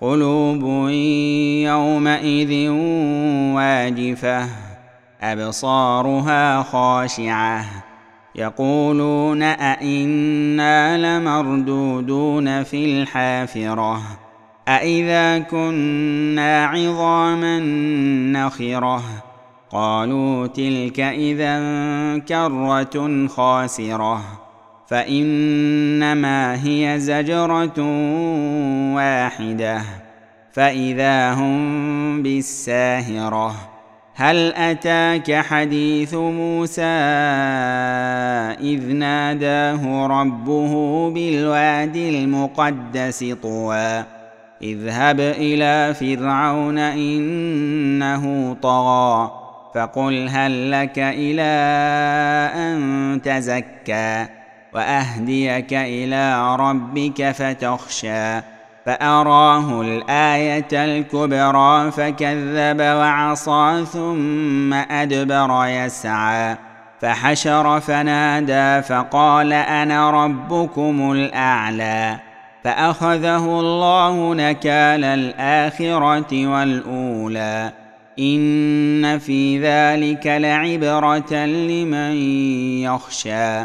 قلوب يومئذ واجفة أبصارها خاشعة. يقولون أئنا لمردودون في الحافرة أإذا كنا عظاما نخرة. قالوا تلك إذا كرة خاسرة. فإنما هي زجرة واحدة. فإذا هم بالساهرة هل أتاك حديث موسى إذ ناداه ربه بالوادي المقدس طوى؟ اذهب إلى فرعون إنه طغى فقل هل لك إلى أن تزكى؟ وأهديك إلى ربك فتخشى فأراه الآية الكبرى فكذب وعصى ثم أدبر يسعى فحشر فنادى فقال أنا ربكم الأعلى فأخذه الله نكال الآخرة والأولى إن في ذلك لعبرة لمن يخشى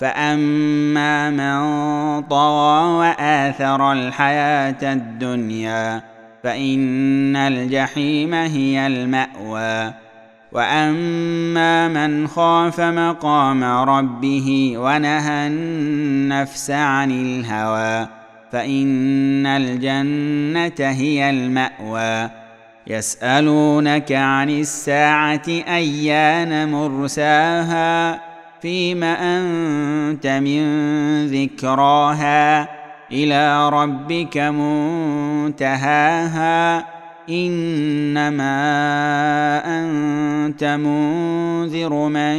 فاما من طغى واثر الحياة الدنيا فان الجحيم هي الماوى واما من خاف مقام ربه ونهى النفس عن الهوى فان الجنه هي الماوى يسالونك عن الساعة ايان مرساها فيم أنت من ذكراها إلى ربك منتهاها إنما أنت منذر من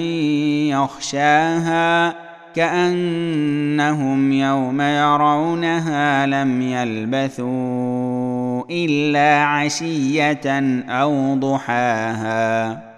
يخشاها كأنهم يوم يرونها لم يلبثوا إلا عشية أو ضحاها